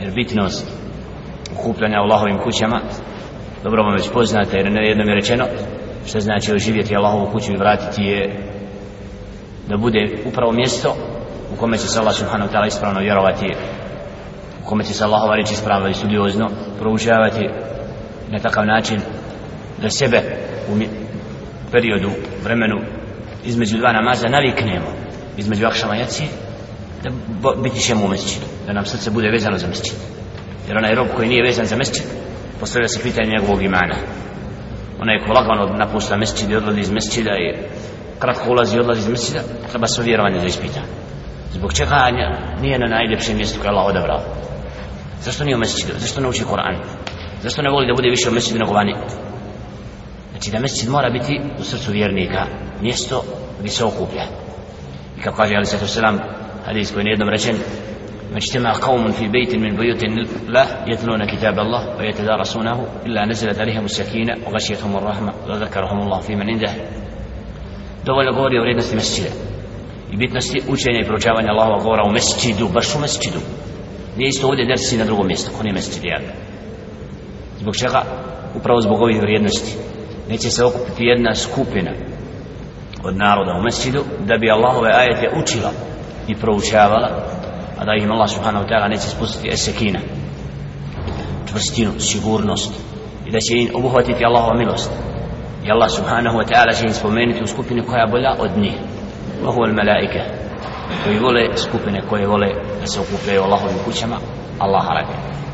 jer bitnost ukupljanja u Allahovim kućama dobro vam već poznate jer ne jednom je rečeno što znači oživjeti Allahovu kuću i vratiti je da bude upravo mjesto u kome će se Allah subhanahu ta'ala ispravno vjerovati u kome će se Allahova reći ispravno i studiozno proučavati na takav način da sebe u periodu, vremenu između dva namaza naviknemo između akšama jacije da biti ćemo u mesečinu, da nam srce bude vezano za mesečinu. Jer onaj rob koji nije vezan za mesečinu, postavlja se pitanje njegovog imana. Onaj ko lagano napušta mesečinu i odlazi iz mesečina i kratko ulazi i odlazi iz mesečina, treba svoje vjerovanje da ispita. Zbog čega nije na najljepšem mjestu koje Allah odabrao? Zašto nije u mesečinu? Zašto ne uči Koran? Zašto ne voli da bude više u mesečinu nego vani? Znači da mesečin mora biti u srcu vjernika, mjesto gdje se okuplja. I kako kaže Ali Sv. حديث بين يدم رجل ما اجتمع قوم في بيت من بيوت الله يتلون كتاب الله ويتدارسونه إلا نزلت عليهم السكينة وغشيتهم الرحمة وذكرهم الله في من عنده دولة قولي وريدنا في مسجد يبيت نستي أجيني برجاوان الله وقورا ومسجد بشو مسجد نيستو ودي درسي ندرغو ميست كوني مسجد يعني zbog čega? Upravo zbog ovih vrijednosti. Neće se okupiti في skupina od naroda u mesjidu da bi Allahove ajete učila i proučavala a da im Allah subhanahu ta'ala neće spustiti esekina čvrstinu, sigurnost i da će im obuhvatiti Allahova milost i Allah subhanahu wa ta'ala će im spomenuti u skupini koja je bolja od njih vahu al malaike koji vole skupine koje vole da se okupljaju Allahovim kućama Allah rabbi